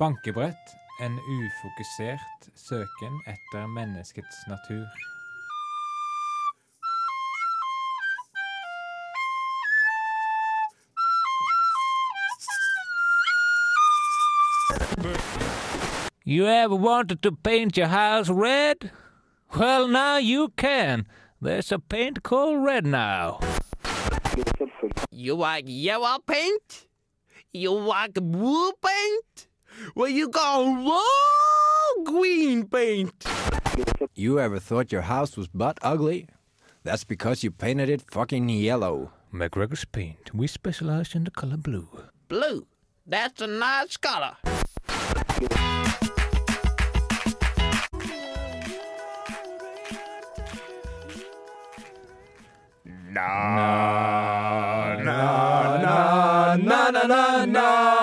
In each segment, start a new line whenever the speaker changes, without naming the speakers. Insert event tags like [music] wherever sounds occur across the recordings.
Bankebrett. En ufokusert søken etter menneskets natur. You ever wanted to paint your house red? Well, now you can. There's a paint called red now.
You like yellow paint? You like blue paint? Well, you got raw green paint.
You ever thought your house was butt ugly? That's because you painted it fucking yellow.
McGregor's Paint. We specialize in the color blue.
Blue. That's a nice color. Hey,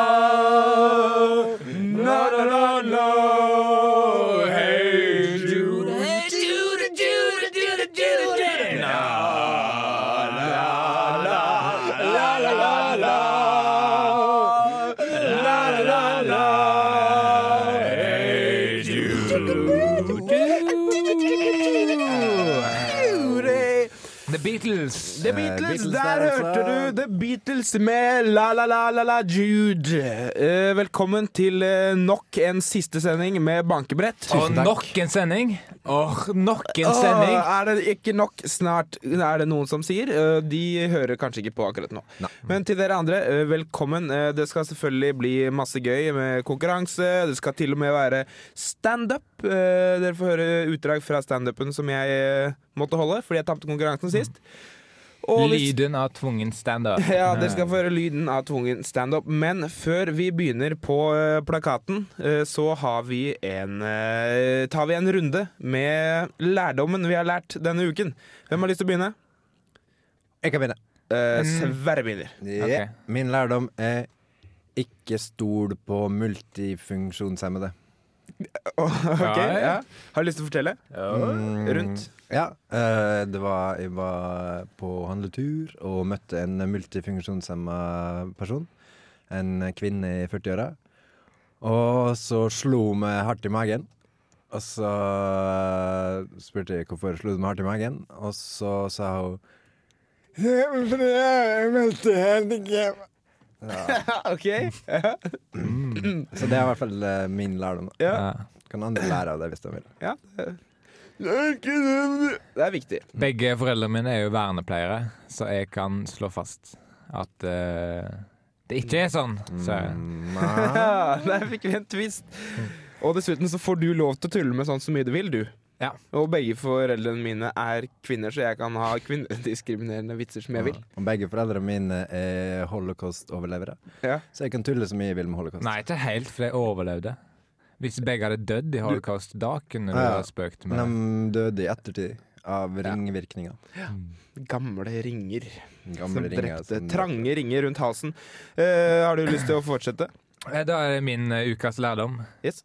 Beatles.
The Beatles,
Beatles
der
der,
hørte du The Beatles med La La La La La Jude. Eh, velkommen til eh, nok en siste sending med bankebrett.
Og nok en sending. Åh, nok en sending.
Åh, er det ikke nok snart, er det noen som sier. Eh, De hører kanskje ikke på akkurat nå.
Nei.
Men til dere andre, eh, velkommen. Eh, Det skal selvfølgelig bli masse gøy med konkurranse. Det skal til og med være standup. Uh, Dere får høre utdrag fra standupen som jeg eh, måtte holde fordi jeg tapte konkurransen sist. Og hvis-
Lyden av tvungen standup. [laughs]
ja, dere skal få høre lyden av tvungen standup. Men før vi begynner på eh, plakaten, eh, så har vi en eh, tar vi en runde med lærdommen vi har lært denne uken. Hvem har lyst til å begynne?
Jeg kan begynne.
Eh,
Mm.
Sverre begynner.
Ja.
Ok.
Min lærdom er ikke stol på multifunksjonshemmede.
Ok,
Ja, ja.
ja. Har du lyst til å fortelle?
Mm,
Rundt?
Ja. eh, det var, jeg var på handletur og møtte en multifunksjonshemma person. En kvinne i 40-åra. Og så slo hun meg hardt i magen. Og så spurte jeg hvorfor slo du meg hardt i magen, og så sa hun jeg møtte handikap. Ja, [laughs]
ok.
Så det er i hvert fall eh, min lærdom. da.
Ja.
Kan andre lære av det hvis de vil.
ja. Det er viktig.
Begge foreldrene mine er jo vernepleiere, så jeg kan slå fast at eh, det ikke er sånn. Så,
Mm, nei.
Ja, der fikk vi en twist. Og dessuten så får du lov til å tulle med sånn så mye du vil, du.
Ja.
Og begge foreldrene mine er kvinner, så jeg kan ha kvinnediskriminerende vitser som jeg vil.
Og begge foreldrene mine er holocaust-overlevere.
Ja.
Så jeg kan tulle så mye jeg vil med holocaust.
nei, ikke helt, for jeg overlevde. Hvis begge hadde dødd i holocaust, da kunne du
Ja, ja.
ha spøkt med
Men de døde i ettertid av ringvirkninger.
Gamle ringer
Gamle
som
ringer. som-
Trange ringer rundt halsen. Uh, har du lyst til å fortsette?
Eh, Da er det min uh, ukas lærdom.
Yes.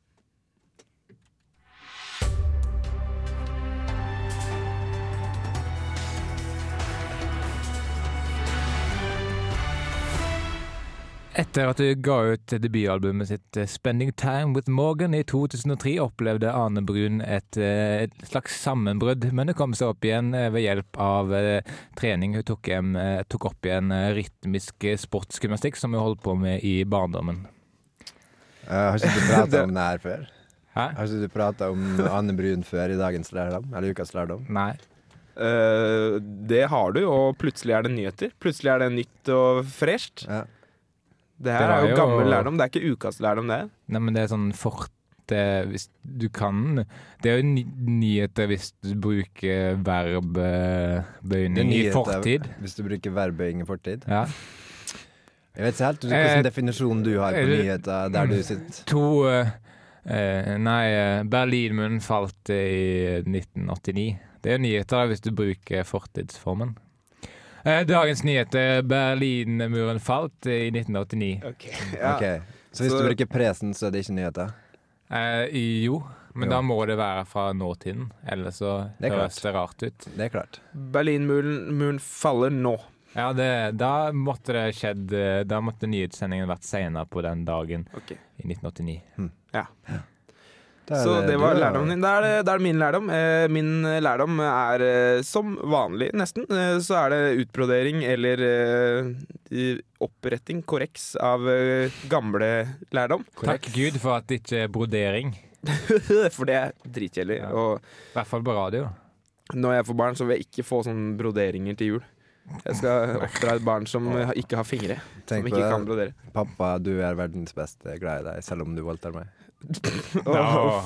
Etter at du ga ut debutalbumet sitt eh, 'Spending Time With Morgan' i 2003, opplevde Ane Brun et, eh, et slags sammenbrudd, men det kom seg opp igjen eh, ved hjelp av trening. Hun tok, hjem, eh, tok opp igjen rytmisk sportsgymnastikk som hun holdt på med i barndommen.
Eh, har ikke du [laughs] prata om det her før?
Hæ?
Har ikke du prata om Anne Brun før i dagens lærdom? Eller ukas lærdom?
Nei.
Uh, det har du, og plutselig er det nyheter. Plutselig er det nytt og fresht.
Ja.
Det her
det
er jo
jo-
gammel lærdom, det er ikke ukas lærdom, det.
Nei, men det er sånn fort det, hvis du kan Det er jo ny nyheter hvis du bruker
Det er
verbbøyning i fortid.
Hvis du bruker verbbøying i fortid.
Ja.
Jeg vet ikke helt
Eh,
hvilken definisjon du har på
er
nyheter der du sitter.
To uh, uh, Nei, Berlinmunnen falt i 1989. Det er nyheter hvis du bruker fortidsformen. Eh, dagens nyheter. Berlinmuren falt i 1989.
Ja.
Ok, Så hvis
Så-
du bruker presen, så er det ikke nyheter?
Eh, jo, men
Jo.
da må det være fra nåtiden. Ellers så
Det
høres det rart ut.
Det er klart.
Berlinmuren faller nå.
Ja, det, da måtte det skjedd eh, Da måtte nyhetssendingen vært senere på den dagen
okay.
i 1989.
Da er
Så det var lærdommen din. Det er det, er min lærdom. Eh, min lærdom er eh, som vanlig, nesten, eh, så er det utbrodering eller eh, oppretting, korreks, av gamle lærdom.
Takk Gud for at det ikke er brodering. [laughs]
For det er dritkjedelig.
Ja. I hvert fall på radio.
når jeg får barn, så vil jeg ikke få sånne broderinger til jul. Jeg skal oppdra et barn som ikke har fingre.
Tenk
Som
på
ikke kan brodere.
Pappa, du er verdens beste. Jeg er Glad i deg, selv om du voldtar meg.
Åh,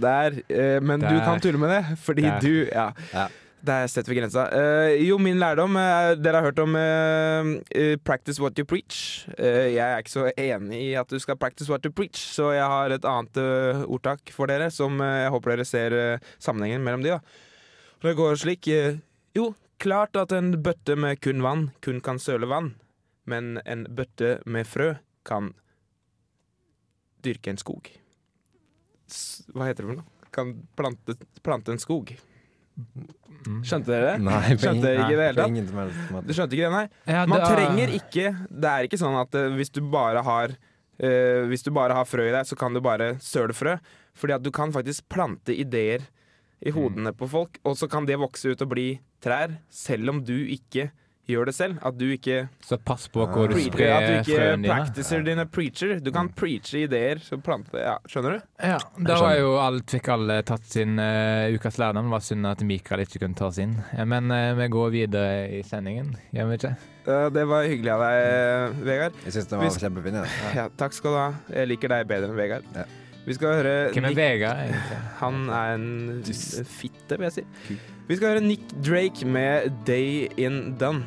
Der. eh, Men du kan tulle med det, fordi
Der.
du Ja.
Ja.
Der setter vi grensa. Eh, jo, min lærdom eh, Dere har hørt om 'practice what you preach'. Jeg er ikke så enig i at du skal 'practice what you preach', så jeg har et annet ordtak for dere, som jeg håper dere ser sammenhengen mellom de. da. Det går slik Jo, klart at en bøtte med kun vann kun kan søle vann, men en bøtte med frø kan dyrke en skog. Hva heter det for noe? Kan plante, plante en skog.
Mm.
Skjønte dere det?
Nei,
Skjønte dere ikke det hele tatt?
ingen
Du skjønte ikke det, nei?
Ja,
Man trenger ikke Det er ikke sånn at eh, hvis du bare har uh, Hvis du bare har frø i deg, så kan du bare søle frø. Fordi at du kan faktisk plante ideer i hodene på folk, og så kan det vokse ut og bli trær, selv om du ikke gjør det selv. At du ikke,
Så pass på hvor du sprer frøene dine.
at du ikke practicer dine preacher. Du kan preache ideer, så plante ja, Skjønner du?
Ja, da var jo alt, fikk alle tatt sin uh, ukas lærdom. Det var synd at Mikael ikke kunne ta sin. Ja, men uh, vi går videre i sendingen, gjør vi ikke?
Eh, det var hyggelig av deg, Vegard.
Jeg syns det var
Hvis-
kjempefin. Ja.
Ja, takk skal du ha. Jeg liker deg bedre enn Vegard.
Ja.
Vi skal høre
Hvem er
Nick-
Vega, egentlig? [laughs]
Han er en fitte, vil jeg si. Vi skal høre Nick Drake med 'Day In Done'.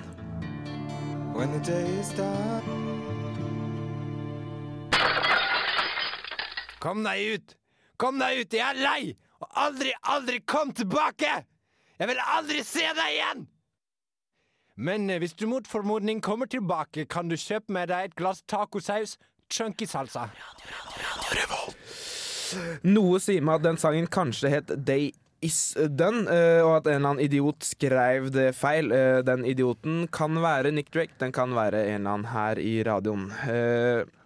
When the day is done.
Kom deg ut! Kom deg ut! Jeg er lei! Og aldri, aldri kom tilbake! Jeg vil aldri se deg igjen! Men eh, hvis du mot formodning kommer tilbake, kan du kjøpe med deg et glass tacosaus, chunky salsa.
Noe sier meg at den sangen kanskje het 'Day Is Done', eh, og at en eller annen idiot skrev det feil. Eh, Den idioten kan være Nick Drake, den kan være en eller annen her i radioen.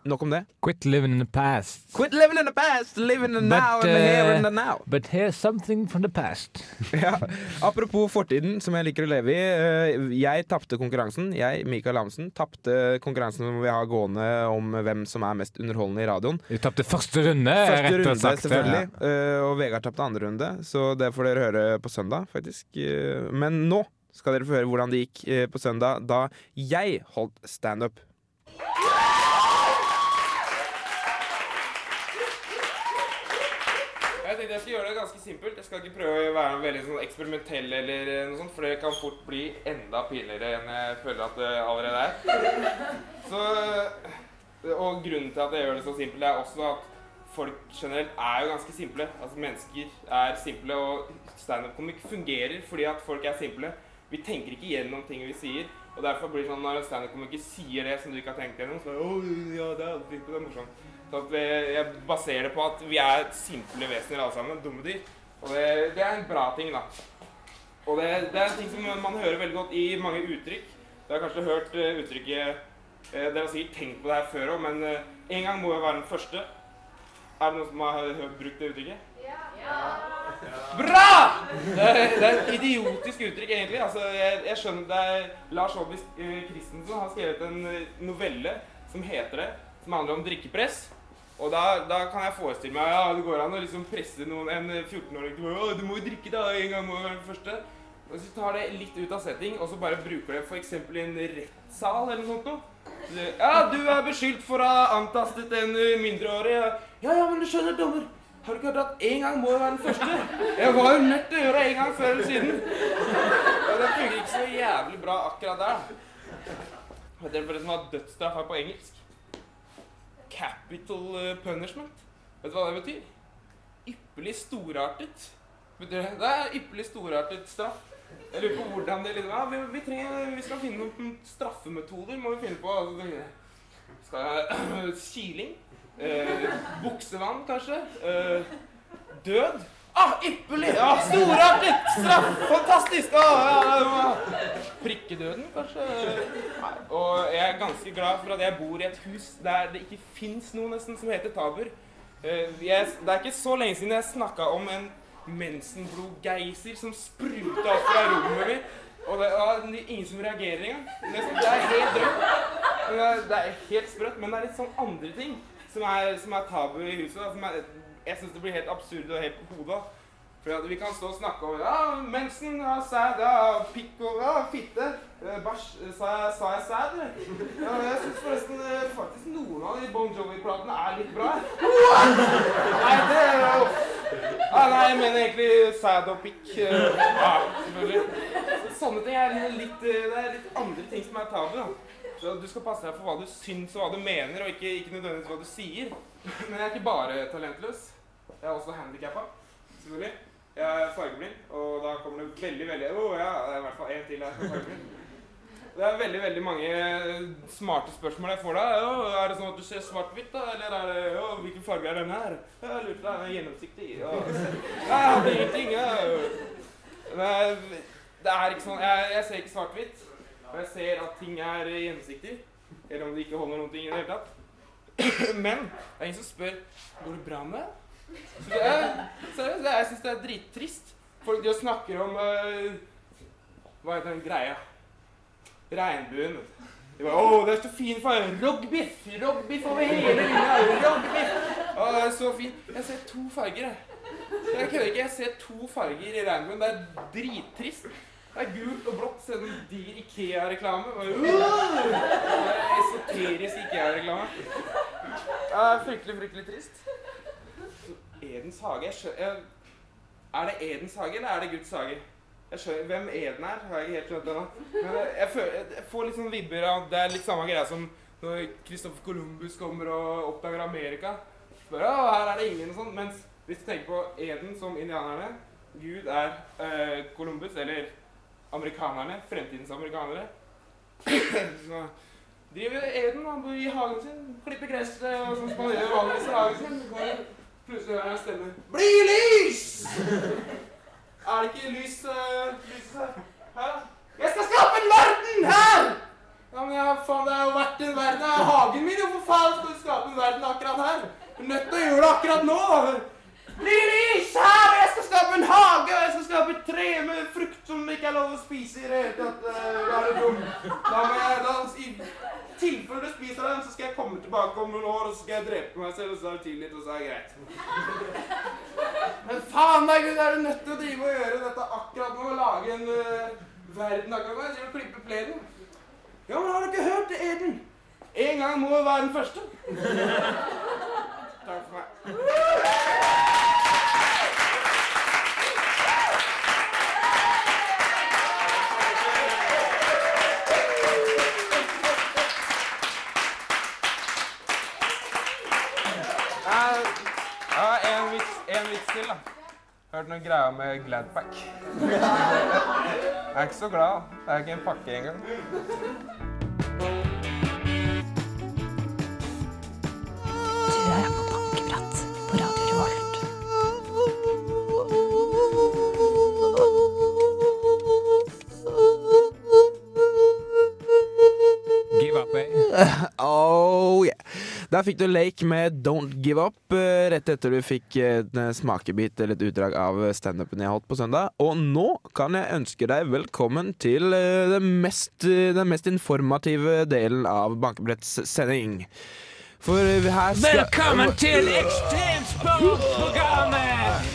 Eh, Nok om det.
Quit living in the past.
Quit living in the past, living in the now, and the here in the now.
But here's something from the past. [laughs]
Ja. Apropos fortiden, som jeg liker å leve i. eh, Jeg tapte konkurransen. Jeg, Mikael Amundsen, tapte konkurransen som vi har gående om hvem som er mest underholdende i radioen.
Du tapte første runde,
Første
rett
runde,
og slett.
selvfølgelig. Ja. Og Vegard tapte andre runde, så det får dere høre på søndag, faktisk. Eh, Men nå skal dere få høre hvordan det gikk eh, på søndag da jeg holdt standup. Jeg tenkte jeg skal gjøre det ganske simpelt. Jeg skal ikke prøve å være veldig sånn eksperimentell, eller eh, noe sånt, for det kan fort bli enda pinligere enn jeg føler at det allerede er. [laughs] Så, og grunnen til at jeg gjør det så simpelt, er også at folk generelt er jo ganske simple. Altså Mennesker er simple, og standup-komikk fungerer fordi at folk er simple. Vi tenker ikke gjennom ting vi sier. Og derfor blir det sånn når en standup-komiker sier det som du ikke har tenkt gjennom, så er det, «Å, ja, det er det er morsomt. At jeg, baserer det på at vi er simple vesener alle sammen. Dumme dyr. Og det, det er en bra ting, da. Og det, det er en ting som man hører veldig godt i mange uttrykk. Dere har kanskje hørt eh, uttrykket eh, Dere har sikkert tenkt på det her før òg, men eh, en gang må jeg være den første. Er det noen som har brukt det uttrykket? Ja! Bra! Det er, det er et idiotisk uttrykk, egentlig. Altså, jeg, jeg skjønner det er Lars eh, Christensen har skrevet en eh, novelle som heter det, som handler om drikkepress. Og da, da kan jeg forestille meg ja, det går an å liksom presse noen, en 14-åring til å, Du må jo drikke, da. En gang må jo være den første. Og så tar det litt ut av setting, og så bare bruker det f.eks. i en rettssal eller noe sånt. Så Ja, du er beskyldt for å ha antastet en mindreårig. Ja, ja, men du skjønner, dommer. Har du ikke hørt at én gang må jo være den første? Jeg var jo nødt til å gjøre det en gang før eller siden. Og det funker ikke så jævlig bra akkurat der. Vet dere som var dødsstraff her på engelsk? Capital eh, punishment. Vet du hva det betyr? Ypperlig storartet. Betyr det? det er ypperlig storartet straff. Jeg lurer på hvordan det liksom Ja, vi, vi, trenger, vi skal finne noen straffemetoder, må vi finne på. Altså, skal [coughs] Kiling. Eh, buksevann, kanskje. Eh, død.
Ah, ypperlig! Ja, storartet! Straff! Fantastisk! Ah, ja. Prikkedøden, kanskje? Nei. Og jeg er ganske glad for at jeg bor i et hus der det ikke fins noe nesten som heter tabuer. Eh, Jeg, det er ikke så lenge siden jeg snakka om en mensenblodgeiser som spruta opp fra rommet mitt. Og det er ingen som reagerer engang. Det er helt drømt. Det er- helt sprøtt, men det er litt sånn andre ting som er, som er tabu i huset. Som er, jeg syns det blir helt absurd og helt på hodet. For vi kan stå og snakke om ja, mensen, ja, sæd, ja, pikk og ja, fitte. eh, Bæsj. eh, Sa sa jeg sæd? eller? Ja, jeg syns forresten eh, faktisk noen av de Bon Jovi-platene er litt bra. Nei, det er jo ah, Nei, jeg mener egentlig sæd og pikk. Ja, selvfølgelig. Sånne ting er litt, det er litt andre ting som er tabu. da. Så Du skal passe deg for hva du syns og hva du mener, og ikke, ikke nødvendigvis hva du sier. Men jeg er ikke bare talentløs. Jeg er også handikappa, selvfølgelig. Jeg er fargeblind, og da kommer det veldig, veldig Å ja, det er i hvert fall én til her er fargeblind. Det er veldig veldig mange smarte spørsmål jeg får da. Jo, er det sånn at du ser svart-hvitt, da? Eller er det jo, hvilken farge er den her? Jeg lurte, den er gjennomsiktig. Ja, Nei, jeg hadde ingenting. Ja. Nei, det er ikke sånn Jeg, jeg ser ikke svart-hvitt. Og jeg ser at ting er gjennomsiktig. Eller om det ikke holder noen ting i det hele tatt. [clears throat] Men det er ingen som spør går det bra med deg. Er, seriøst, jeg syns det er drittrist. Folk de snakker om uh, Hva heter den greia? Regnbuen. De bare, Å, det er så fin farge. Rogbiff! Rogbiff over hele linja. Rogbiff! Å, det er så fint. Jeg ser to farger, jeg. Jeg kødder ikke. Jeg ser to farger i regnbuen. Det er drittrist. Det er gult og blått. Ser ut de Ikea-reklame. Er Esoterisk Ikea-reklame. Det er fryktelig, fryktelig trist. Edens hage jeg skjø jeg, Er det Edens hage, eller er det Guds hage? Skjønner, Hvem Eden er, har jeg ikke helt skjønt ennå. Jeg, føler, jeg får litt sånn vibber av Det er litt samme greia som når Christopher Columbus kommer og oppdager Amerika. Spør, å, her er det ingen og sånn. Mens hvis du tenker på Eden som indianerne Gud er eh, Columbus, eller amerikanerne. Fremtidens amerikanere. [clears throat] Så driver Eden han bor i hagen sin, klipper gresset og sånn som vanligvis i hagen sin. Plutselig hører jeg en stemme. Bli lys! [laughs] Er det ikke lys uh, lyset her? Hæ? Jeg skal skape en verden her! Ja, men ja, faen, det er jo verdt en verden. Det er hagen min, jo. for faen skal du skape en verden akkurat her? Du er nødt til å gjøre det akkurat nå. Bli lys her! og Jeg skal skape en hage, og jeg skal skape et tre med frukt som ikke er lov å spise i det hele tatt. eh, Da er det dumt. Da må jeg, da, tilfelle du spiser den, så skal jeg komme tilbake om noen år, og så skal jeg drepe meg selv, og så er det tilgitt, og så er det greit. [laughs] Men faen meg, Gud, er du nødt til å drive og gjøre dette akkurat nå? Lage en uh, verden akkurat nå? Jeg sier og klipper plenen. Ja, men har du ikke hørt det, Eden? En gang må være den første. [laughs] Takk for meg. Hørt noen greier med Gladpack. Jeg er ikke så glad. Det er ikke en pakke engang. Oh yeah. Der fikk du Lake med Don't Give Up, eh, rett etter du fikk en eh, smakebit eller et utdrag av standupen jeg holdt på søndag. Og nå kan jeg ønske deg velkommen til eh, den mest, den mest informative delen av Bankebretts sending. For her skal
Velkommen til Ekstremsportprogrammet!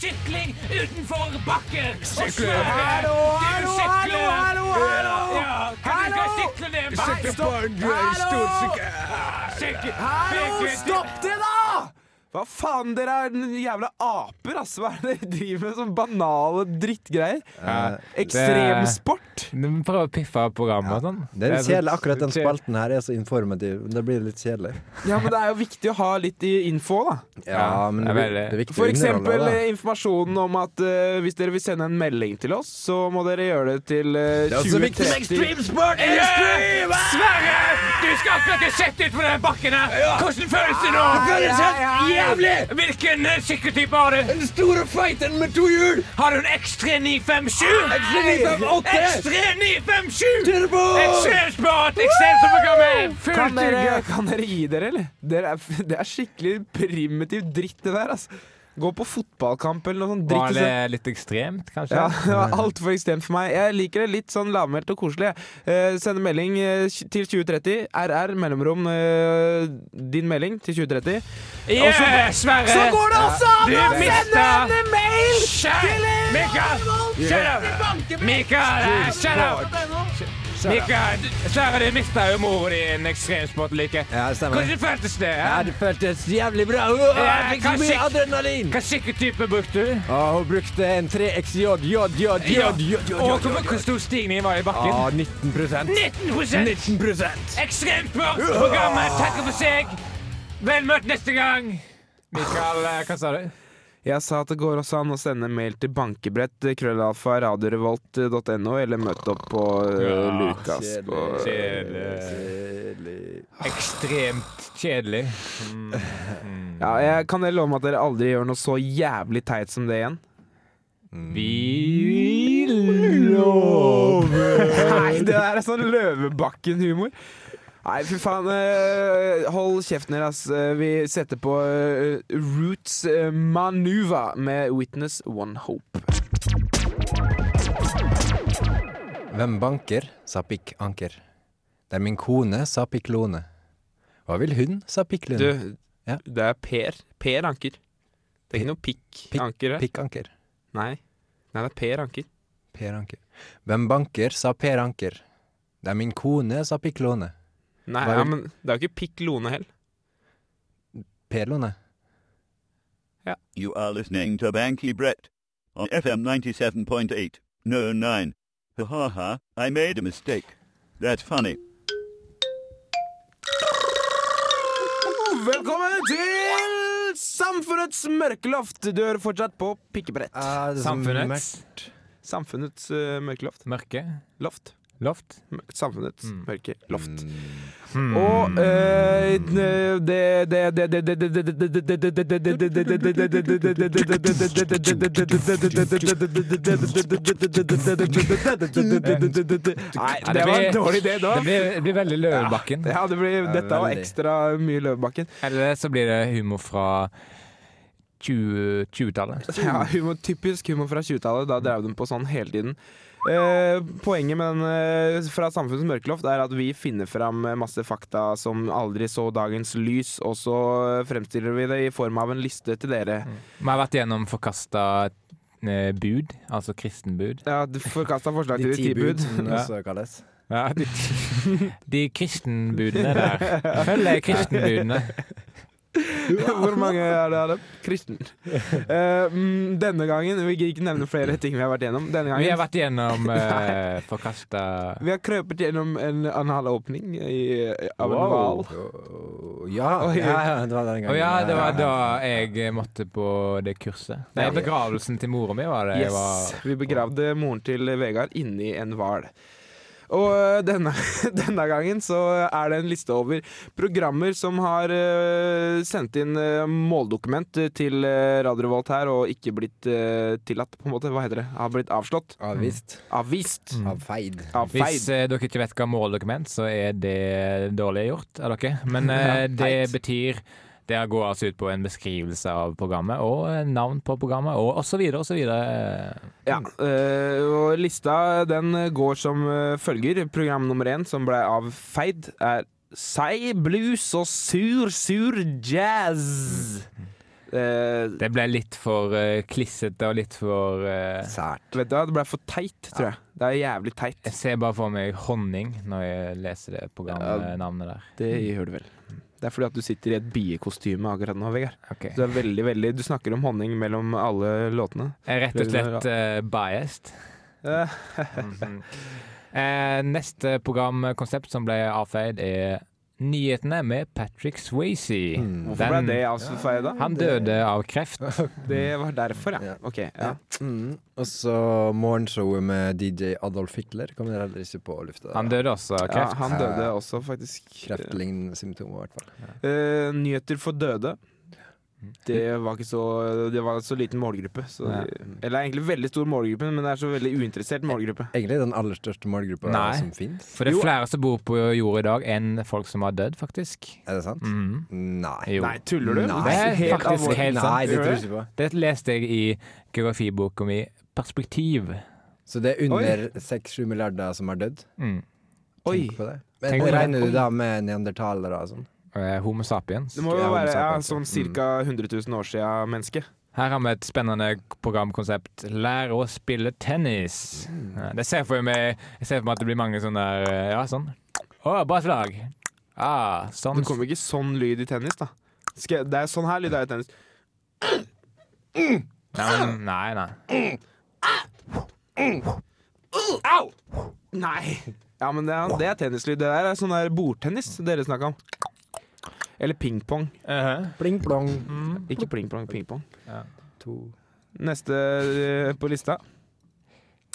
Sykling utenfor bakker. Sykler!
Hallo, hallo, hallo, hallo, hallo!
Ja, kan du ikke sykle ned en bakke? Sykle!
Hallo, stopp det, da! Hva faen, dere er jævla aper, ass. Hva er det dere driver med? Sånn banale drittgreier.
Eh,
Ekstremsport.
Du må prøve å piffe av programmet og sånn.
Det er litt kjedelig. Akkurat den spalten her er så informativ. Det blir litt kjedelig.
Ja, men det er jo viktig å ha litt i info, da.
Ja, men
det
det
er
viktig
For eksempel
da.
eh, informasjonen om at uh, hvis dere vil sende en melding til oss, så må dere gjøre det til uh,
Det er også viktig med
2030.
Sverre! Du skal ikke sett ut på den bakken her! Hvordan føles det nå?
Ja, ja, ja,
jævlig!
Hvilken uh, sykkeltype har du?
Den store feiten med to hjul!
Har du en X3 957?
X3 958!
X3 957!
Turbo!
Ekstremsport! Ekstremsportprogrammet!
Kan dere, kan dere gi dere, eller? Det er, det er skikkelig primitiv dritt, det der. Altså. Gå på fotballkamp eller noe sånt.
Var det litt ekstremt, kanskje?
Ja, det var altfor ekstremt for meg. Jeg liker det litt sånn lavmælt og koselig. Eh, sende melding eh, til 2030. RR mellomrom eh, din melding til 2030.
Yeah, Sverre!
Så går det også an å sende en mail!
Shut Mikael! Mikael, up! Mikael, Sverre, du mista jo en ekstremsport like.
Ja, det stemmer.
Hvordan føltes det?
Ja,
Ja?
det føltes jævlig bra. Åh, Jeg fikk så mye adrenalin.
Hva sykkeltype brukte du?
Og hun brukte en 3XJ, J, J, J, J, J, J,
hvor stor stigning var i bakken?
Ah, 19
19
19%
Ekstremsport! Programmet takker for seg. Vel møtt neste gang. Mikael, eh, hva sa du?
Jeg sa at det går også an å sende mail til bankebrett eh, krøllalfa radiorevolt.no, eller møte opp på eh,
Ja,
Lukas på
Kjedelig.
Ekstremt kjedelig.
Ja, jeg Kan dere love meg at dere aldri gjør noe så jævlig teit som det igjen?
Vi lover
Nei, det der er sånn Løvebakken-humor. Nei, fy faen. eh, hold kjeften deres. ass. vi setter på eh, Roots Manuva med Witness One Hope.
Hvem banker, sa pikk anker. Det er min kone, sa pikk lone. Hva vil hun, sa pikk
Du.
Ja.
det er Per. Per Anker. Det er ikke noe
Pikk-
pikk-anker her.
Pikk anker.
Nei. Nei, det er Per Anker.
Per Anker. Hvem banker, sa Per Anker. Det er min kone, sa pikk låne.
Nei,
Hva
ja, men det er jo ikke pikk Lone heller.
Per låne.
You are listening to Banky Brett on FM 97.8. No, 9. Ha ha ha, I made a mistake. That's funny.
Velkommen til Samfunnets mørkeloft. Du hører fortsatt på Pikkebrett.
Samfunnets
Samfunnets uh, mørkeloft.
mørke
Loft.
Loft? Savnet.
Mørke. Loft. Og det Nei, det var en dårlig idé da.
Det blir veldig Løvebakken.
Ja, dette var ekstra mye Løvebakken.
Eller så blir det humor fra 20-tallet.
ja, humor, typisk humor fra 20-tallet. Da drev de på sånn hele tiden. Eh, poenget med den eh, fra Samfunnets mørkeloft er at vi finner fram masse fakta som aldri så dagens lys, og så fremstiller vi det i form av en liste til dere.
Vi har vært gjennom forkasta eh, bud, altså kristenbud.
Ja, du forkasta forslag til
De ti bud,
Ja. Ja, de, [laughs] de kristenbudene der. Følger kristenbudene. [laughs] [laughs]
Hvor mange er det av dem? Kristen. [laughs] Eh, mm, denne gangen Vi gidder ikke nevne flere ting vi har vært gjennom. Denne
Vi har vært gjennom [laughs] uh, forkasta
Vi har krøpet gjennom en analåpning i, av en hval.
Ja, ja, ja, det var den gangen.
Å ja, det var da jeg måtte på det kurset. Nei, begravelsen til mora mi var det.
Yes.
var
Vi begravde moren til Vegard inni en hval. Og øh, denne, [laughs] denne gangen så er det en liste over programmer som har øh, sendt inn øh, måldokument til Radio Revolt her, og ikke blitt tillatt, på en måte. Hva heter det? Har blitt avslått.
Avvist.
Avvist.
Mm.
Avfeid.
Avfeid.
Hvis eh, dere ikke vet hva måldokument, så er det dårlig gjort av dere. Men eh, [laughs] det betyr Det går altså ut på en beskrivelse av programmet, og eh, navn på programmet, og osv. osv.
Ja, øh, og lista den går som øh, følger. Program nummer én, som ble avfeid, er Sei blues og sur, sur jazz. Eh,
Det ble litt for eh, klissete og litt for eh,
Sært.
vet du hva, det ble for teit, tror jeg. Det er jævlig teit.
Jeg ser bare for meg honning når jeg leser det programnavnet der.
Det gjør du vel. Det er fordi at du sitter i et biekostyme akkurat nå, Vegard.
Okay.
Du veldig, veldig Du snakker om honning mellom alle låtene.
Jeg er rett og slett uh, biased.
mm
-hmm. Eh, neste programkonsept som ble avfeid, er Nyhetene med Patrick Swayze.
Mm.
Hvorfor ble
det
det da?
Han døde av kreft. [laughs]
Det var derfor, ja.
Ja.
Ok, ja.
Mm. Og så morgenshowet med DJ Adolf Hitler kommer heller ikke på lufta.
Han døde også av
ja
kreft.
han døde også, faktisk.
Kreftlignende symptomer, i hvert fall.
Uh, nyheter for døde. Det var ikke så Det var så liten målgruppe. Så,
Ja.
Eller egentlig veldig stor målgruppe, men det er så veldig uinteressert målgruppe.
Egentlig den aller største målgruppa
Nei.
som fins.
For det er
Jo.
flere som bor på jorda i dag enn folk som har dødd, faktisk.
Er det sant?
Mhm.
Nei.
Jo.
Nei, tuller du?
Nei.
Det er
helt
faktisk helt sant.
Nei, det tror jeg ikke på.
Det leste jeg i geografiboka mi Perspektiv.
Så det er under 6-7 milliarder som har dødd?
Mm.
Oi!
Tenk på det. Men
Tenk
regner du da med neandertalere og sånn?
Eh, Homo sapiens.
Det må jo være ja, sånn ca. 100 000 år siden menneske.
Her har vi et spennende programkonsept. Lær å spille tennis. Ja, det ser for meg Jeg ser for meg at det blir mange sånne der eh, Ja, sånn. Å, bra slag. Ah, sånn.
Det kommer ikke sånn lyd i tennis, da. Skal, det er sånn her lyd er i tennis.
Nei, nei, nei.
Au! Nei! Ja, men det er, det er tennislyd. Det der er sånn der bordtennis dere snakka om. Eller pingpong.
Pling plong.
Ikke pling-plong, pingpong.
To.
Neste eh, på lista.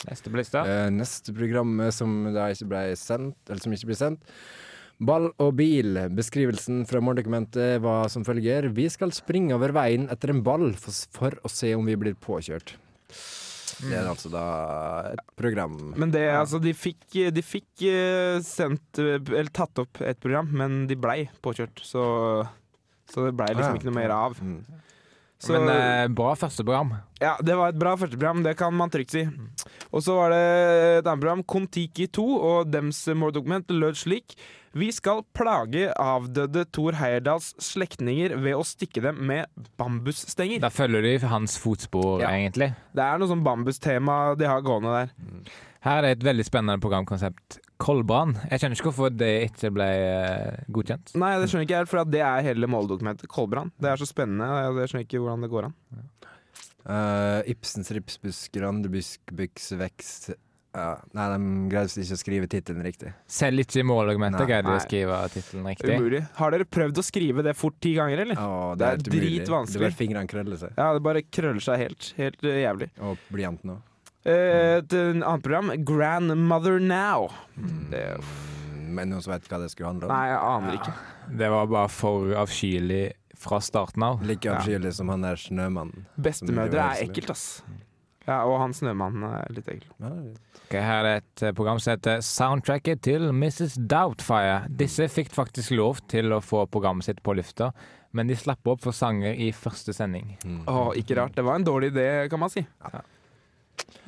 Neste på lista.
Uh, neste program eh, som da ikke ble sendt, eller som ikke blir sendt. Ball og bil. Beskrivelsen fra måldokumentet var som følger. Vi skal springe over veien etter en ball for, for å se om vi blir påkjørt. Det er altså da et program.
Men det, altså, de fikk, de fikk eh, sendt Eller tatt opp et program, men de blei påkjørt. Så, så det blei liksom ikke noe mer av.
Mm.
Så,
Men eh, bra første program.
Ja, det var et bra første program, det kan man trygt si. Og så var det et annet program, Kon-Tiki 2, og dems måldokument lød slik. Vi skal plage avdøde Thor Heyerdahls slektninger ved å stikke dem med bambusstenger.
Da følger de hans fotspor,
Ja.
egentlig.
Det er noe sånn bambustema de har gående der.
Her er det et veldig spennende programkonsept. Koldbrann. Jeg skjønner ikke hvorfor det ikke ble eh, godkjent.
Nei, det skjønner ikke jeg for det er hele måldokumentet. Kolbrand. Det er så spennende, jeg skjønner ikke hvordan det går an.
Uh, Ibsens ripsbusker, randebusk, byks, ja. Nei, de greide ikke å skrive tittelen riktig.
Selv ikke i måldokumentet greide de å skrive tittelen riktig.
Umulig. Har dere prøvd å skrive det fort ti ganger, eller?
Oh,
Det er
er
dritvanskelig.
Det bare fingrene krøller seg.
Ja, det bare krøller seg helt. Helt jævlig.
Og blyanten òg.
Eh, Et annet program, Grandmother Now. Det,
Men noen som vet hva det skulle handle om?
nei, jeg aner ikke.
Det var bare for avskyelig fra starten av.
Like avskyelig som han der snømannen.
Bestemødre er ekkelt, ass. Ja, og han snømannen er litt ekkel.
Ja,
Ok, her er et eh, program som heter Soundtracket til Mrs. Doubtfire. Disse fikk faktisk lov til å få programmet sitt på lufta, men de slapp opp for sanger i første sending.
mm.
Oh, ikke rart. Det var en dårlig idé, kan man si.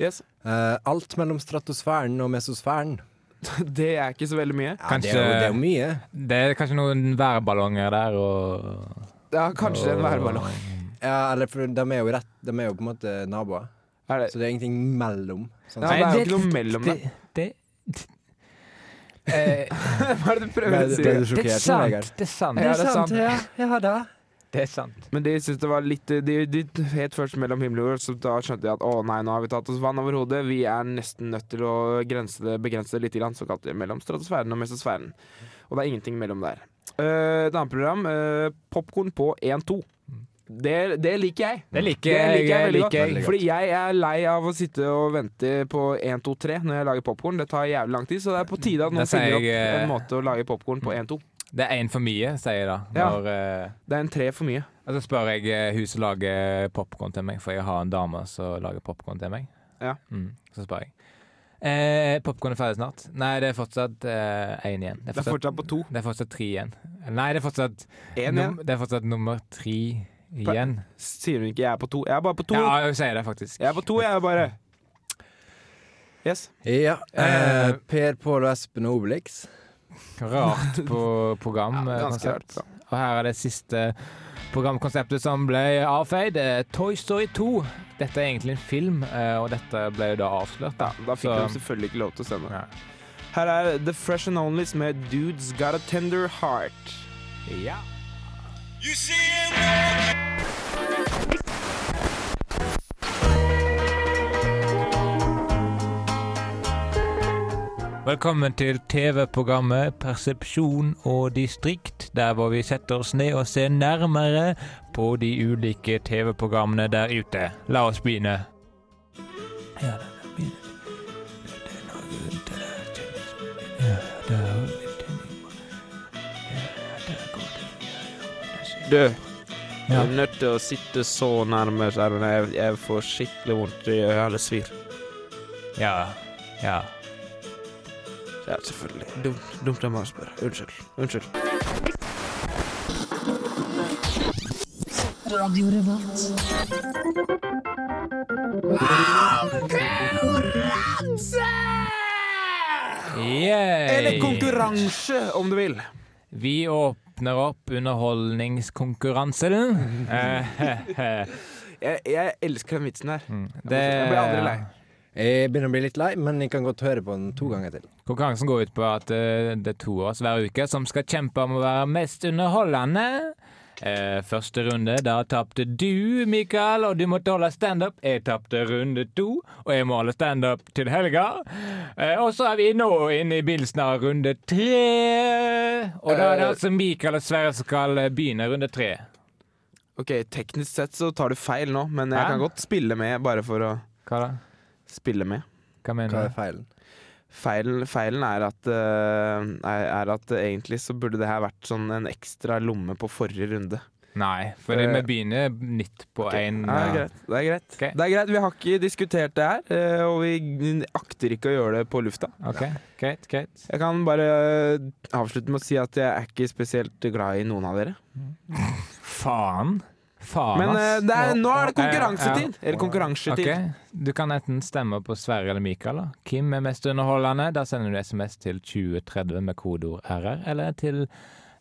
Yes.
Eh, alt mellom stratosfæren og mesosfæren. [laughs]
Det er ikke så veldig mye.
Ja,
Kanskje-
det, er jo, det er jo mye.
Det er kanskje noen værballonger der og
Ja, kanskje en værballong. [laughs]
Ja, eller for de er jo rett De er jo på en måte naboer.
Er det?
Så det er ingenting mellom. Sånn,
Ja, det er jo ikke noe mellom
det.
det. [laughs]
det eh,
Hva er det du prøver å si?
det er sant. Det er sant.
Ja, det er sant.
Ja, ja da. [laughs]
Det er sant.
Men de syntes det var litt De, de het først mellom himmel og jord, så da skjønte de at å nei, nå har vi tatt oss vann over hodet. Vi er nesten nødt til å grense det, begrense det litt, grann, såkalt mellom stratosfæren og mesosfæren. Og det er ingenting mellom der. Uh, et annet program, uh, Popkorn på 1-2. Det, det liker jeg.
Det liker
Det liker jeg veldig godt. Fordi jeg er lei av å sitte og vente på 1, 2, 3 når jeg lager popkorn. Det tar jævlig lang tid, så det er på tide at noen finner opp
eh,
en måte å lage popkorn på 1, 2.
Det er én for mye, sier jeg da. Når, ja,
Det er en tre for mye.
og så spør jeg eh, hun som lager popkorn til meg, for jeg har en dame som lager popkorn til meg.
Ja.
Mm, så spør jeg. Eh, popkorn er ferdig snart. Nei, det er fortsatt én igjen.
Det er fortsatt på to.
det er fortsatt tre igjen. Nei, det er fortsatt,
Én igjen.
num, det er fortsatt nummer tre igjen.
Sier hun ikke jeg er på to? Jeg er bare på to.
Ja, jeg sier det faktisk.
Jeg er på to, jeg er bare. Yes.
Ja.
Eh,
Eh, per Pål og Espen og Obelix.
Rart på program.
Ja,
eh,
rart,
Og her er det siste programkonseptet som ble avfeid. eh, Toy Story 2. Dette er egentlig en film, eh, og dette ble jo da avslørt.
Ja,
Da.
da fikk
Så-
de selvfølgelig ikke lov til å sende.
Ja.
Her er The Fresh and Onlys med Dudes Got a Tender Heart.
Ja. Velkommen til TV-programmet Persepsjon og distrikt, der hvor vi setter oss ned og ser nærmere på de ulike TV-programmene der ute. La oss begynne. Ja, ser
Du, er nødt til å sitte så nærme skjermen. Jeg, jeg får skikkelig vondt i alle svir.
Ja. Ja.
Ja, selvfølgelig. Dumt, dumt av meg å spørre. Unnskyld. Unnskyld. Eller konkurranse, om du vil.
Vi åpner opp underholdningskonkurransen. Eh, [laughs]
Jeg, jeg elsker den vitsen her.
Mm.
Jeg blir aldri lei.
Jeg begynner å bli litt lei, men jeg kan godt høre på den to ganger til.
Konkurransen går ut på at eh, det er to av oss hver uke som skal kjempe om å være mest underholdende. Eh, første runde, da tapte du, Mikael, og du måtte holde standup. Jeg tapte runde to, og jeg må holde standup til helga. Eh, og så er vi nå inne i begynnelsen av runde tre. Og da er det altså Mikael og Sverre som skal begynne runde tre.
Ok, Teknisk sett så tar du feil nå, men jeg
Hæ?
kan godt spille med bare for å
Hva da?
Spille med.
Hva mener
Hva er feilen?
Feilen, feilen er, at, uh, er, er at egentlig så burde det her vært sånn en ekstra lomme på forrige runde.
Nei, fordi
uh,
vi begynner nytt på én
Ja, det er greit. Det er greit.
Ok.
Det er greit. Vi har ikke diskutert det her, eh, og vi akter ikke å gjøre det på lufta.
OK, greit, greit.
Jeg kan bare eh, avslutte med å si at jeg er ikke spesielt glad i noen av dere.
Faen. Faen,
Men eh, det er, nå er det
Ja, ja.
konkurransetid! Eller konkurransetid.
Ok, Du kan enten stemme på Sverre eller Mikael. da. Kim er mest underholdende. Da sender du SMS til 2030 med kodeord RR. Eller til,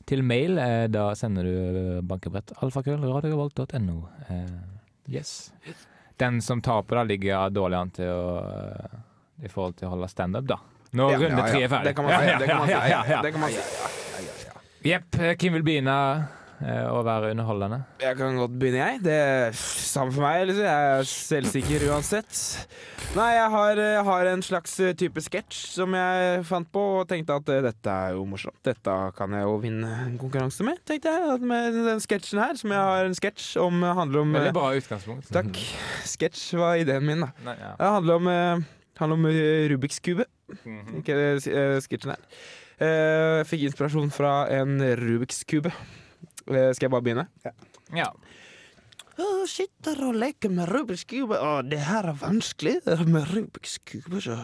til mail. eh, Da sender du bankebrett alfakrøll radiorevolt.no. Eh, yes. Den som taper, da ligger dårlig an til å eh, I forhold til å holde standup, da. Når
Ja,
runde
ja, ja.
tre er ferdig.
Det kan man si.
Ja, ja,
Det kan man si.
ja, ja, ja.
Det kan man si.
Jepp. eh, Kim vil begynne eh, å være underholdende.
Jeg kan godt begynne, jeg. Det er samme for meg. Liksom. Jeg er selvsikker uansett. Nei, jeg har, jeg har en slags eh, type sketsj som jeg fant på, og tenkte at eh, dette er jo morsomt. Dette kan jeg jo vinne en konkurranse med, tenkte jeg. At Med den sketsjen her, som jeg har en sketsj om handler om
Veldig
eh,
bra utgangspunkt.
Takk. Sketsj var ideen min, da.
Nei, ja.
Det handler om, eh, handler om eh, Rubiks kube. Ikke uh, sketsjen her. Eh, Jeg fikk inspirasjon fra en Rubiks kube. Eh, skal jeg bare begynne?
ja.
Jeg sitter og leker med Rubiks kube. Å, det her er vanskelig med Rubiks kube. Så.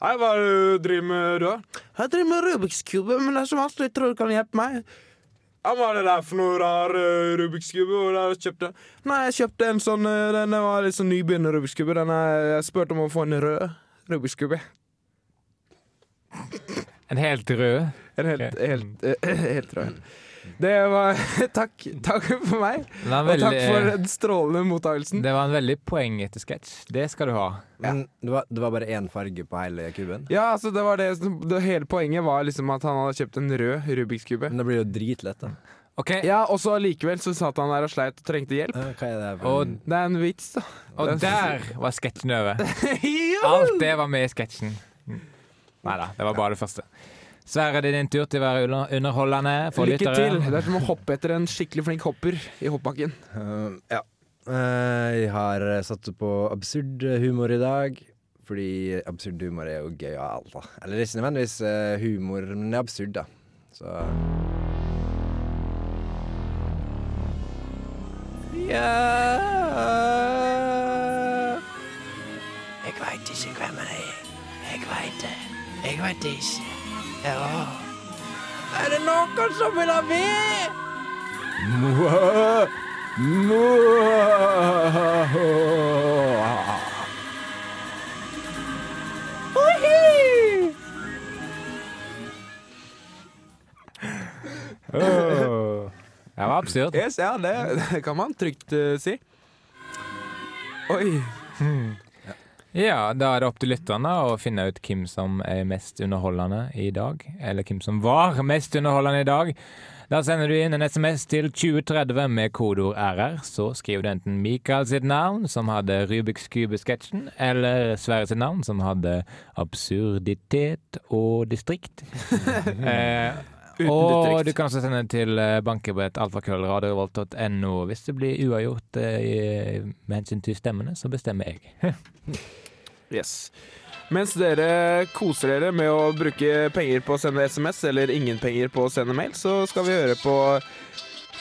Hei, hva er det du driver med, du? da? Jeg driver med Rubiks kube, men det er så vanskelig. Jeg tror du kan hjelpe meg. Ja, Hva er det der for noe rar uh, Rubiks kube? Hvor har du kjøpt den? Nei, jeg kjøpte en sånn uh, Den var litt sånn nybegynner Rubiks kube. Den er, jeg spurte om å få en rød Rubiks kube.
En helt rød.
En helt,
okay.
helt, uh, [clears throat] helt rød. Det var [laughs] Takk, takk for meg.
Er
Og takk for den strålende mottakelsen.
Det var en veldig poengete sketsj. Det skal du ha.
Men det var, det var bare én farge på hele kuben.
Ja, altså det var det, det Hele poenget var liksom at han hadde kjøpt en rød Rubiks kube.
Men det blir jo dritlett, da.
Okay.
Ja, Og så likevel så satt han der og sleit og trengte hjelp.
Hva er det for
og,
Det er en vits, da.
og der var sketsjen over. [laughs] Alt det var med i sketsjen. Nei da, det var bare det første. Sverre, det er din tur til å være underholdende for
Lykke
lyttere.
til. Det er som å hoppe etter en skikkelig flink hopper i hoppbakken.
Uh, ja. Uh, jeg har satt på absurd humor i dag. Fordi absurd humor er jo gøy av alt, da. Eller ikke nødvendigvis eh, humor, men det er absurd, da. Så Ja
Jeg veit ikke hvem jeg er. Jeg veit det. Jeg veit det ikke. Ja. Er det noen som vil ha ved?
Åh. Det var absurd.
Yes, ja, det, det kan man trygt uh, si. Oi.
Ja, da er det opp til lytterne å finne ut hvem som er mest underholdende i dag. Eller hvem som var mest underholdende i dag. Da sender du inn en SMS til 2030 med kodeord RR. Så skriver du enten Mikael sitt navn, som hadde Rubiks kube-sketsjen, eller Sverre sitt navn, som hadde absurditet og distrikt. [laughs] eh,
Uten
og
distrikt.
du kan også sende til banker på et alfakrøllradiorevolt.no. Hvis det blir uavgjort eh, med hensyn til stemmene, så bestemmer jeg. [laughs]
Yes. Mens dere koser dere med å bruke penger på å sende SMS, eller ingen penger på å sende mail, så skal vi høre på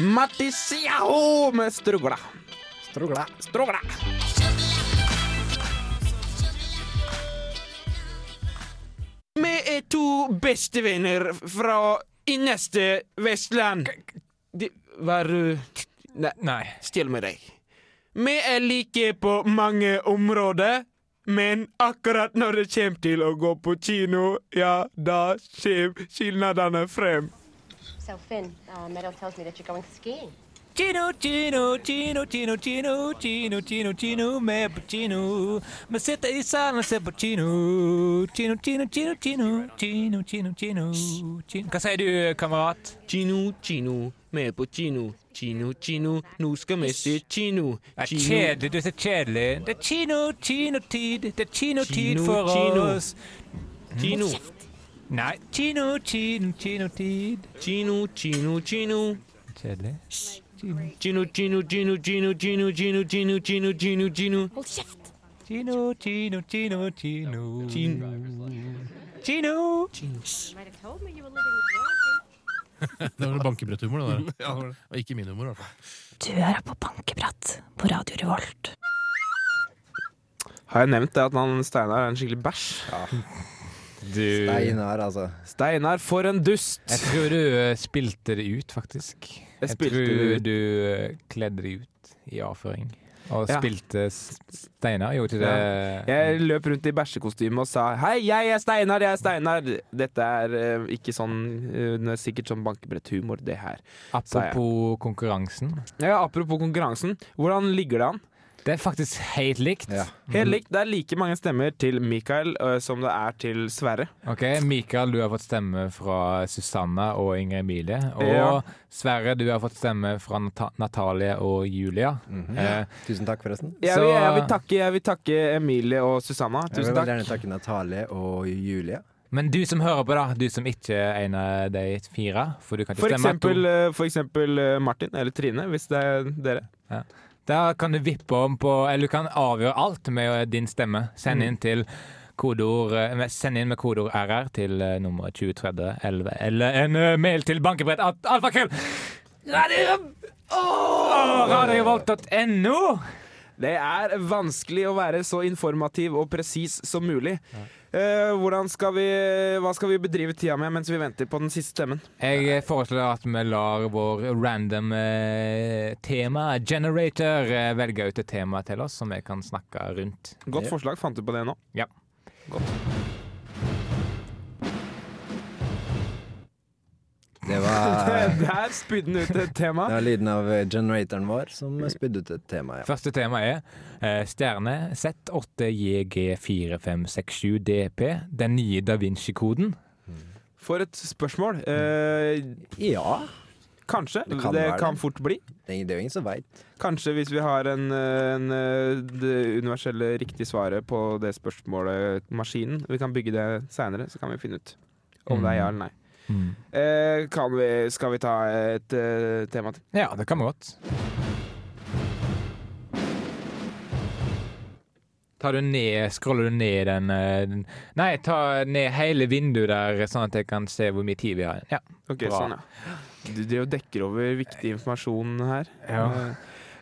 Matisiao med Strugla.
Strugla.
Strugla. Vi er to bestevenner fra innerste Vestland. De, du... Nei,
Nei.
still med deg. Vi er like på mange områder, men akkurat når det kommer til å gå på kino, ja, da kommer skilnadene frem.
So, Finn, uh, Meadow tells me that you're going skiing.
Kino, kino, kino, kino, kino, kino, kino, kino, med på kino. Vi sitter i salen og ser på kino. Kino, kino, kino, kino, kino, kino, kino, kino. Hva sier du, kamerat?
Kino, kino, med på kino. Kino, kino, nå skal vi se kino.
Det er kjedelig, du er så kjedelig. Det er kino, kinotid. Det er
kino
tid
for
oss.
Kino,
Nei, kino, kino, kinotid.
kino, kino, kino.
Kjedelig.
Kino, Gino, Gino, Gino, Gino, Gino, Gino, Gino, Gino, Gino.
Hold kjeft!
Gino, Gino, Gino, Gino.
Gino.
Gino.
You might have told me you were living with.
Det var bankebretthumor, det der. Og ikke min humor, i hvert fall.
Du er på bankebrett på Radio Revolt.
Har jeg nevnt det at han Steinar er en skikkelig bæsj?
Du
Steinar, altså.
Steinar, for en dust!
Jeg tror du eh, spilte det ut, faktisk.
Jeg
Jeg, tror
ut.
du eh, kledde det ut i avføring. Og
Ja.
spilte Steinar, gjorde ikke det?
Jeg løp rundt i bæsjekostyme og sa 'Hei, jeg er Steinar, jeg er Steinar'. Dette er uh, ikke sånn uh, er sikkert sånn bankebretthumor, det her.
Apropos konkurransen.
Ja, apropos konkurransen. Hvordan ligger det an?
Det er faktisk helt likt.
Ja.
Helt likt. Det er like mange stemmer til Mikael uh, som det er til Sverre.
Ok, Mikael, du har fått stemme fra Susanna og Inger Emilie. Og
Ja.
Sverre, du har fått stemme fra Nat Natalie og Julia.
Mhm.
eh,
Tusen takk, forresten.
Jeg vil, jeg, vil takke, jeg vil takke Emilie og Susanna.
Jeg vil
Tusen takk.
gjerne takke Natalie og Julia.
men du som hører på, da. Du som ikke er en av de fire. For du kan ikke
For
stemme
eksempel, eh, for eksempel eh, Martin eller Trine, hvis det er dere.
Der kan du vippe om på Eller du kan avgjøre alt med din stemme. Send inn til kodeord eh, Send inn med kodeord RR til eh, nummer 203011, eller en eh, mail til bankebrett at alfakrøll Radio- Oh, radiorevolt.no.
Det er vanskelig å være så informativ og presis som mulig. Eh, hvordan skal vi, hva skal vi bedrive tida med mens vi venter på den siste stemmen?
Jeg foreslår at vi lar vår random eh, tema generator eh, velge ut et tema til oss som vi kan snakke rundt.
Godt forslag. Fant du på det nå?
Ja.
Godt.
Det var, [laughs]
Der spydde den ut et tema.
det var lyden av eh, generatoren vår som spydde ut et tema. Ja.
Første tema er eh, stjerne Z8JG4567DP, den nye da Vinci-koden.
For et spørsmål. Eh,
ja.
kanskje.
Det
Det
kan
kan,
det.
fort bli.
Det er jo ingen som veit.
Kanskje hvis vi har en, en, eh, det universelle riktige svaret på det spørsmålet, maskinen. Vi kan bygge det seinere, så kan vi finne ut om det er ja eller nei.
Mm.
Eh, kan vi, skal vi ta et uh, tema til?
Ja, det kan vi godt. Tar du ned, Scroller du ned den, eh, den Nei, ta ned hele vinduet der, sånn at jeg kan se hvor mye tid vi har igjen. Ja.
Ok,
Bra.
sånn, ja. Du du dekker over viktig informasjon her.
Ja.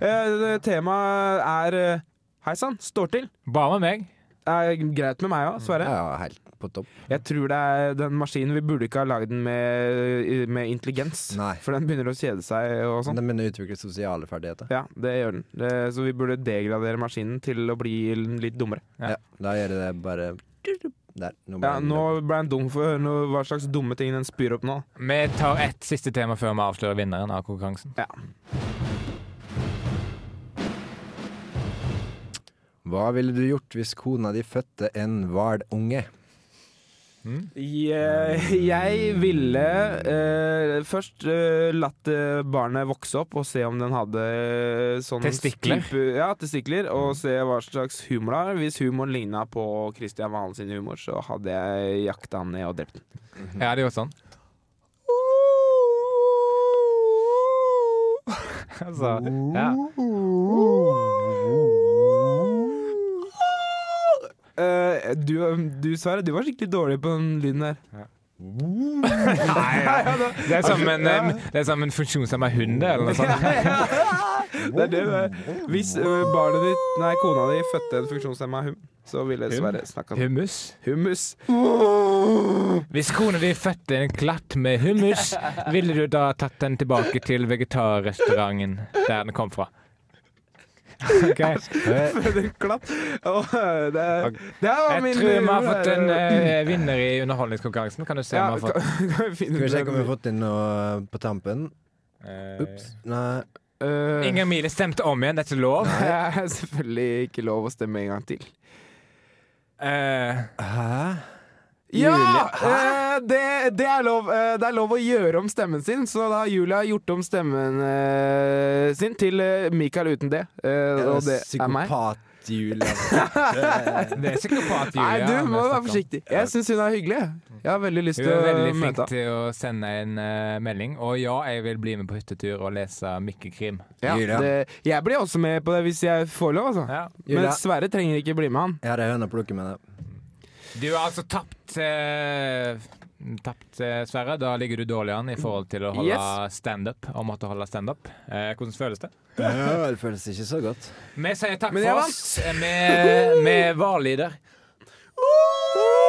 Eh, Temaet er eh, Hei sann, står til.
Bare med meg.
Er greit med meg òg, Sverre.
Ja, helt på topp.
Jeg tror det er den maskinen Vi burde ikke ha lagd den med, med intelligens.
Nei.
For den begynner å kjede seg og sånn.
Den begynner å utvikle sosiale ferdigheter.
Ja, det gjør den. Det, så vi burde degradere maskinen til å bli litt dummere.
Ja.
Ja. Da gjør det bare Der. Nå ble
Ja, Nå ble han dum for å høre hva slags dumme ting den spyr opp nå.
Vi tar ett siste tema før vi avslører vinneren av konkurransen.
Ja.
Hva ville du gjort hvis kona di fødte en hvalunge?
Jeg, jeg ville eh, først eh, latt eh, barnet vokse opp og se om den hadde eh, sånn
Testikler?
Type, ja, testikler. Og se hva slags humor det er. Hvis humoren ligna på Christian Valen sin humor, så hadde jeg jakta han ned og drept den.
Ja, det er jo sånn. [laughs] altså, ja.
Eh, du, du Sverre, du var skikkelig dårlig på den lyden der. [laughs]
Det er som en, eh, det er som en funksjonshemma hund, eller noe sånt.
Det er det er. Hvis barnet ditt, nei, kona di fødte en funksjonshemma hund, så ville Sverre snakka
Hummus.
hummus.
Hvis kona di fødte en klatt med hummus, [laughs] ville du da tatt den tilbake til vegetarrestauranten der den kom fra? [laughs] Ok.
Fødte en klapp! Og det, det var
Jeg
min
tror vi har fått en eh, [clears throat] vinner i underholdningskonkurransen. Kan du se
ja,
om vi har fått
kan, kan vi
Skal vi sjekke om vi har fått inn noe på tampen?
Ops.
Ups. Nei.
Øh,
Inger Mile stemte om igjen, det er ikke lov.
Det er selvfølgelig ikke lov å stemme en gang til.
Uh,
Hæ?
Ja! Eh, det, det, er lov, eh, det er lov å gjøre om stemmen sin, så da har Julia gjort om stemmen eh, sin til Michael Mikael uten det. Eh, og det er meg.
Psykopat-Julie. [laughs]
det er psykopat, Julia.
Nei, du må være forsiktig. Jeg syns hun er hyggelig. Jeg har veldig lyst
Hun er veldig flink til å sende en melding. Og ja, jeg vil bli med på hyttetur og lese Mikke-krim.
Ja, det, jeg blir også med på det hvis jeg får lov, altså.
Ja.
Men Sverre trenger ikke bli med han.
Jeg har ei høne å plukke med det.
Du har altså tapt eh, Tapt, eh, Sverre. Da ligger du dårlig an i forhold til å holde
Yes.
standup. Og måtte holde standup. Eh, hvordan føles det?
Ja, det føles ikke så godt.
Vi sier takk for oss Vi, med, med Varlider.
Rommets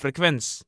frekvens.